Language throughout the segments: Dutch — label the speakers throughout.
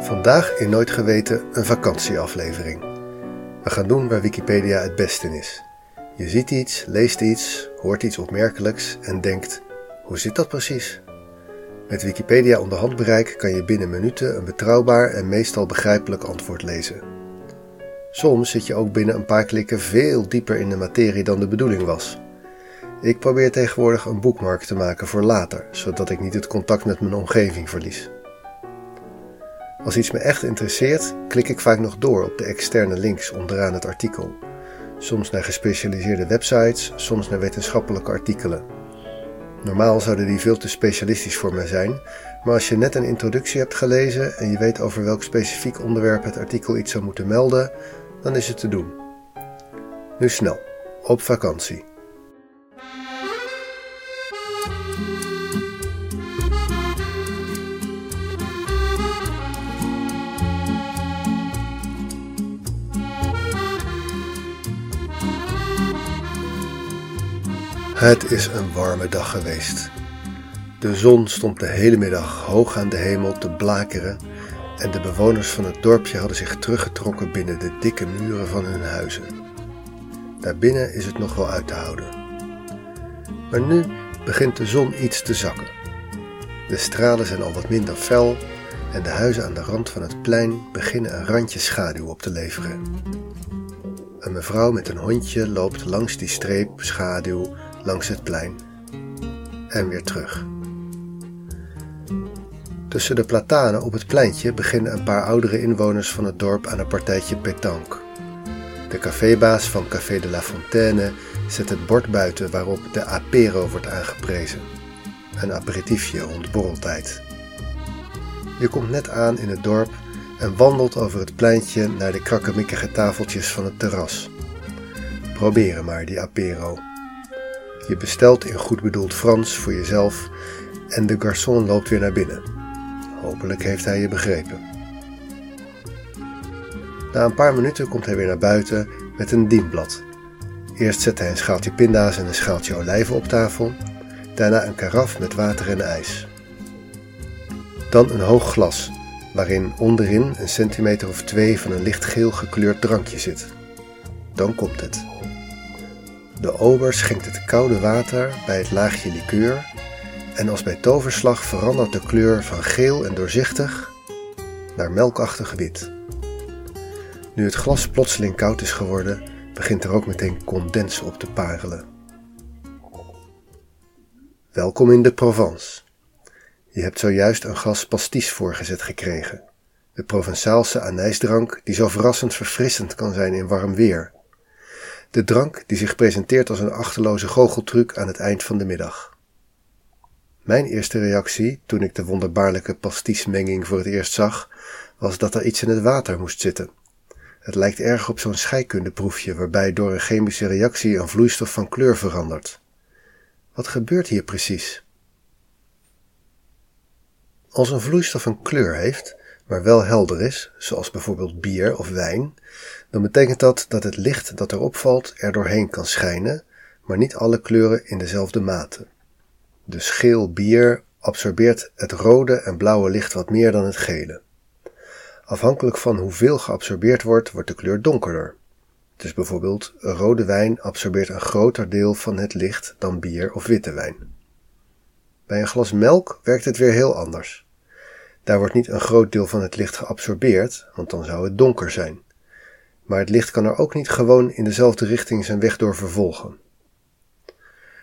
Speaker 1: Vandaag in Nooit Geweten een vakantieaflevering. We gaan doen waar Wikipedia het beste in is. Je ziet iets, leest iets, hoort iets opmerkelijks en denkt: hoe zit dat precies? Met Wikipedia onder handbereik kan je binnen minuten een betrouwbaar en meestal begrijpelijk antwoord lezen. Soms zit je ook binnen een paar klikken veel dieper in de materie dan de bedoeling was. Ik probeer tegenwoordig een boekmark te maken voor later, zodat ik niet het contact met mijn omgeving verlies. Als iets me echt interesseert, klik ik vaak nog door op de externe links onderaan het artikel. Soms naar gespecialiseerde websites, soms naar wetenschappelijke artikelen. Normaal zouden die veel te specialistisch voor mij zijn, maar als je net een introductie hebt gelezen en je weet over welk specifiek onderwerp het artikel iets zou moeten melden, dan is het te doen. Nu snel, op vakantie. Het is een warme dag geweest. De zon stond de hele middag hoog aan de hemel te blakeren en de bewoners van het dorpje hadden zich teruggetrokken binnen de dikke muren van hun huizen. Daarbinnen is het nog wel uit te houden. Maar nu begint de zon iets te zakken. De stralen zijn al wat minder fel en de huizen aan de rand van het plein beginnen een randje schaduw op te leveren. Een mevrouw met een hondje loopt langs die streep schaduw langs het plein en weer terug. Tussen de platanen op het pleintje beginnen een paar oudere inwoners van het dorp aan een partijtje pétanque. De cafébaas van Café de la Fontaine zet het bord buiten waarop de apero wordt aangeprezen. Een aperitiefje rond borreltijd. Je komt net aan in het dorp en wandelt over het pleintje naar de krakkemikkige tafeltjes van het terras. Proberen maar die apero. Je bestelt in goed bedoeld Frans voor jezelf en de garçon loopt weer naar binnen. Hopelijk heeft hij je begrepen. Na een paar minuten komt hij weer naar buiten met een dienblad. Eerst zet hij een schaaltje pinda's en een schaaltje olijven op tafel, daarna een karaf met water en ijs. Dan een hoog glas, waarin onderin een centimeter of twee van een lichtgeel gekleurd drankje zit. Dan komt het. De ober schenkt het koude water bij het laagje likeur en als bij toverslag verandert de kleur van geel en doorzichtig naar melkachtig wit. Nu het glas plotseling koud is geworden, begint er ook meteen condens op te parelen. Welkom in de Provence. Je hebt zojuist een glas pastis voorgezet gekregen. De Provençaalse anijsdrank die zo verrassend verfrissend kan zijn in warm weer de drank die zich presenteert als een achterloze goocheltruc aan het eind van de middag. Mijn eerste reactie, toen ik de wonderbaarlijke pastismenging voor het eerst zag, was dat er iets in het water moest zitten. Het lijkt erg op zo'n scheikundeproefje waarbij door een chemische reactie een vloeistof van kleur verandert. Wat gebeurt hier precies? Als een vloeistof een kleur heeft, maar wel helder is, zoals bijvoorbeeld bier of wijn, dan betekent dat dat het licht dat erop valt er doorheen kan schijnen, maar niet alle kleuren in dezelfde mate. Dus geel bier absorbeert het rode en blauwe licht wat meer dan het gele. Afhankelijk van hoeveel geabsorbeerd wordt, wordt de kleur donkerder. Dus bijvoorbeeld rode wijn absorbeert een groter deel van het licht dan bier of witte wijn. Bij een glas melk werkt het weer heel anders. Daar wordt niet een groot deel van het licht geabsorbeerd, want dan zou het donker zijn. Maar het licht kan er ook niet gewoon in dezelfde richting zijn weg door vervolgen.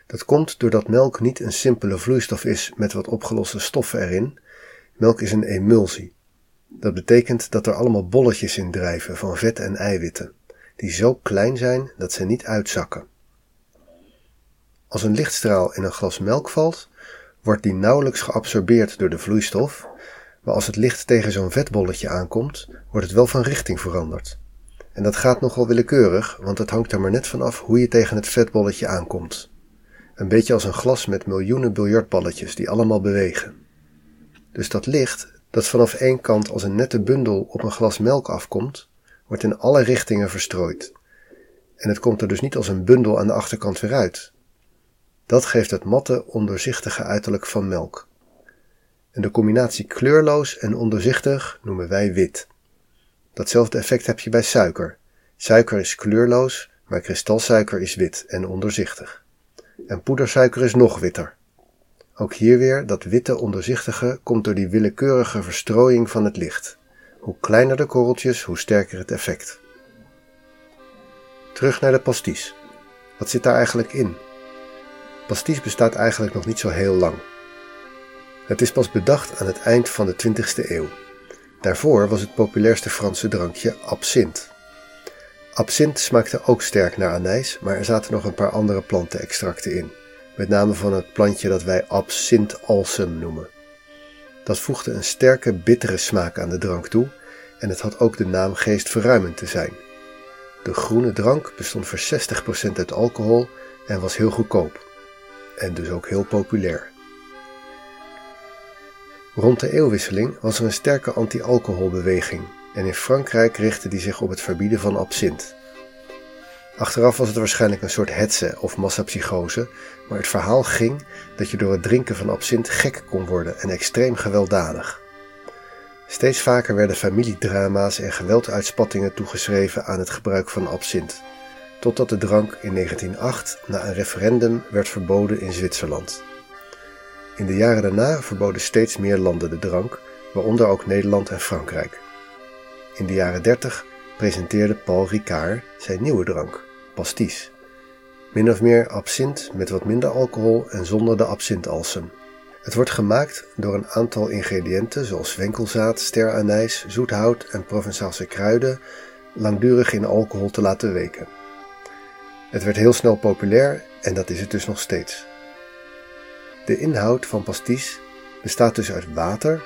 Speaker 1: Dat komt doordat melk niet een simpele vloeistof is met wat opgeloste stoffen erin. Melk is een emulsie. Dat betekent dat er allemaal bolletjes in drijven van vet en eiwitten, die zo klein zijn dat ze niet uitzakken. Als een lichtstraal in een glas melk valt, wordt die nauwelijks geabsorbeerd door de vloeistof maar als het licht tegen zo'n vetbolletje aankomt, wordt het wel van richting veranderd. En dat gaat nogal willekeurig, want het hangt er maar net van af hoe je tegen het vetbolletje aankomt. Een beetje als een glas met miljoenen biljartballetjes die allemaal bewegen. Dus dat licht, dat vanaf één kant als een nette bundel op een glas melk afkomt, wordt in alle richtingen verstrooid. En het komt er dus niet als een bundel aan de achterkant weer uit. Dat geeft het matte, ondoorzichtige uiterlijk van melk. En de combinatie kleurloos en ondoorzichtig noemen wij wit. Datzelfde effect heb je bij suiker. Suiker is kleurloos, maar kristalsuiker is wit en ondoorzichtig. En poedersuiker is nog witter. Ook hier weer dat witte ondoorzichtige komt door die willekeurige verstrooiing van het licht. Hoe kleiner de korreltjes, hoe sterker het effect. Terug naar de pasties. Wat zit daar eigenlijk in? Pasties bestaat eigenlijk nog niet zo heel lang. Het is pas bedacht aan het eind van de 20e eeuw. Daarvoor was het populairste Franse drankje absint. Absint smaakte ook sterk naar anijs, maar er zaten nog een paar andere plantenextracten in, met name van het plantje dat wij absint-alsem noemen. Dat voegde een sterke, bittere smaak aan de drank toe en het had ook de naam geestverruimend te zijn. De groene drank bestond voor 60% uit alcohol en was heel goedkoop. En dus ook heel populair. Rond de eeuwwisseling was er een sterke anti-alcoholbeweging en in Frankrijk richtte die zich op het verbieden van absint. Achteraf was het waarschijnlijk een soort hetze of massapsychose, maar het verhaal ging dat je door het drinken van absint gek kon worden en extreem gewelddadig. Steeds vaker werden familiedrama's en gewelduitspattingen toegeschreven aan het gebruik van absint, totdat de drank in 1908 na een referendum werd verboden in Zwitserland. In de jaren daarna verboden steeds meer landen de drank, waaronder ook Nederland en Frankrijk. In de jaren 30 presenteerde Paul Ricard zijn nieuwe drank, pastis. Min of meer absint met wat minder alcohol en zonder de absintalsem. Het wordt gemaakt door een aantal ingrediënten zoals wenkelzaad, steranijs, zoethout en Provençaalse kruiden langdurig in alcohol te laten weken. Het werd heel snel populair en dat is het dus nog steeds. De inhoud van pastis bestaat dus uit water,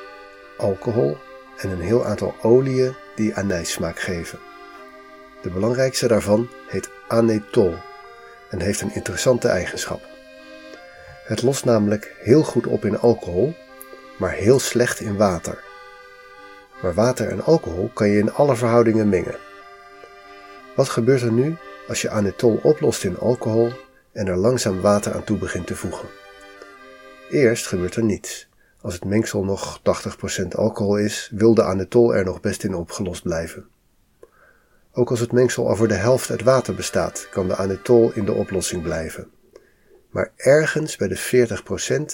Speaker 1: alcohol en een heel aantal oliën die anijssmaak geven. De belangrijkste daarvan heet anetol en heeft een interessante eigenschap. Het lost namelijk heel goed op in alcohol, maar heel slecht in water. Maar water en alcohol kan je in alle verhoudingen mengen. Wat gebeurt er nu als je anetol oplost in alcohol en er langzaam water aan toe begint te voegen? Eerst gebeurt er niets. Als het mengsel nog 80% alcohol is, wil de anetol er nog best in opgelost blijven. Ook als het mengsel al voor de helft uit water bestaat, kan de anetol in de oplossing blijven. Maar ergens bij de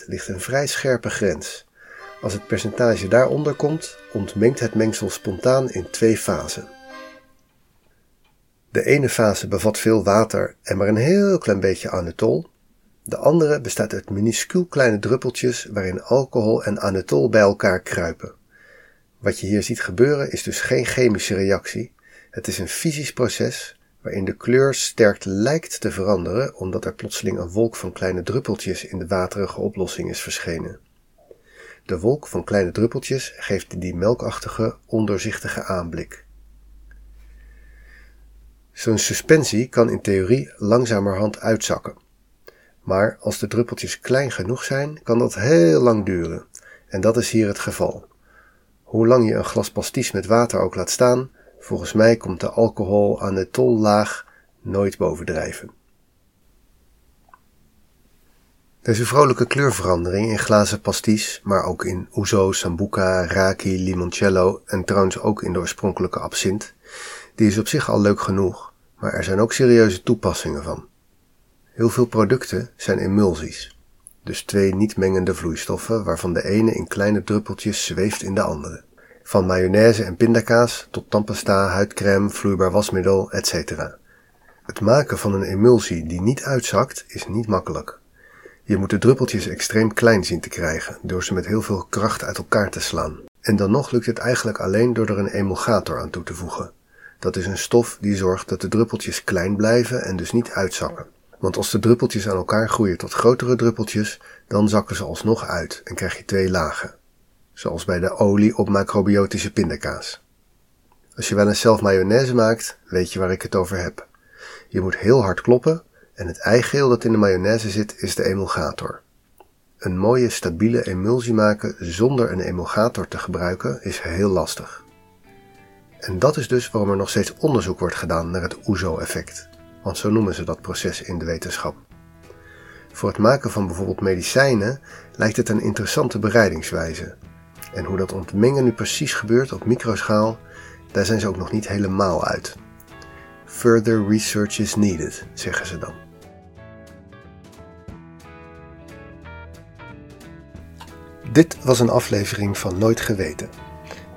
Speaker 1: 40% ligt een vrij scherpe grens. Als het percentage daaronder komt, ontmengt het mengsel spontaan in twee fasen. De ene fase bevat veel water en maar een heel klein beetje anetol. De andere bestaat uit minuscuul kleine druppeltjes waarin alcohol en anetol bij elkaar kruipen. Wat je hier ziet gebeuren is dus geen chemische reactie. Het is een fysisch proces waarin de kleur sterk lijkt te veranderen omdat er plotseling een wolk van kleine druppeltjes in de waterige oplossing is verschenen. De wolk van kleine druppeltjes geeft die melkachtige, ondoorzichtige aanblik. Zo'n suspensie kan in theorie langzamerhand uitzakken. Maar als de druppeltjes klein genoeg zijn, kan dat heel lang duren. En dat is hier het geval. Hoe lang je een glas pastis met water ook laat staan, volgens mij komt de alcohol aan de tollaag nooit bovendrijven. Deze vrolijke kleurverandering in glazen pastis, maar ook in ouzo, sambuca, raki, limoncello en trouwens ook in de oorspronkelijke absint, die is op zich al leuk genoeg, maar er zijn ook serieuze toepassingen van. Heel veel producten zijn emulsies, dus twee niet mengende vloeistoffen waarvan de ene in kleine druppeltjes zweeft in de andere. Van mayonaise en pindakaas tot tandpasta, huidcrème, vloeibaar wasmiddel, etc. Het maken van een emulsie die niet uitzakt is niet makkelijk. Je moet de druppeltjes extreem klein zien te krijgen door ze met heel veel kracht uit elkaar te slaan. En dan nog lukt het eigenlijk alleen door er een emulgator aan toe te voegen. Dat is een stof die zorgt dat de druppeltjes klein blijven en dus niet uitzakken. Want als de druppeltjes aan elkaar groeien tot grotere druppeltjes, dan zakken ze alsnog uit en krijg je twee lagen. Zoals bij de olie op macrobiotische pindakaas. Als je wel eens zelf mayonaise maakt, weet je waar ik het over heb. Je moet heel hard kloppen en het eigeel dat in de mayonaise zit is de emulgator. Een mooie stabiele emulsie maken zonder een emulgator te gebruiken is heel lastig. En dat is dus waarom er nog steeds onderzoek wordt gedaan naar het ouzo-effect want zo noemen ze dat proces in de wetenschap. Voor het maken van bijvoorbeeld medicijnen lijkt het een interessante bereidingswijze. En hoe dat ontmengen nu precies gebeurt op microschaal, daar zijn ze ook nog niet helemaal uit. Further research is needed, zeggen ze dan. Dit was een aflevering van Nooit Geweten.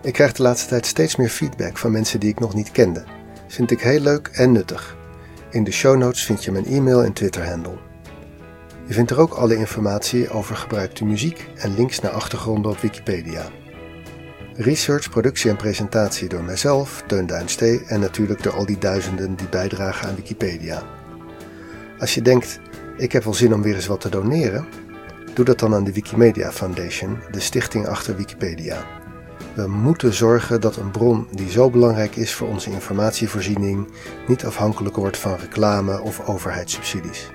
Speaker 1: Ik krijg de laatste tijd steeds meer feedback van mensen die ik nog niet kende. Vind ik heel leuk en nuttig. In de show notes vind je mijn e-mail en Twitter-handle. Je vindt er ook alle informatie over gebruikte muziek en links naar achtergronden op Wikipedia. Research, productie en presentatie door mijzelf, Teun Duinstee en natuurlijk door al die duizenden die bijdragen aan Wikipedia. Als je denkt, ik heb wel zin om weer eens wat te doneren, doe dat dan aan de Wikimedia Foundation, de stichting achter Wikipedia. We moeten zorgen dat een bron die zo belangrijk is voor onze informatievoorziening niet afhankelijk wordt van reclame of overheidssubsidies.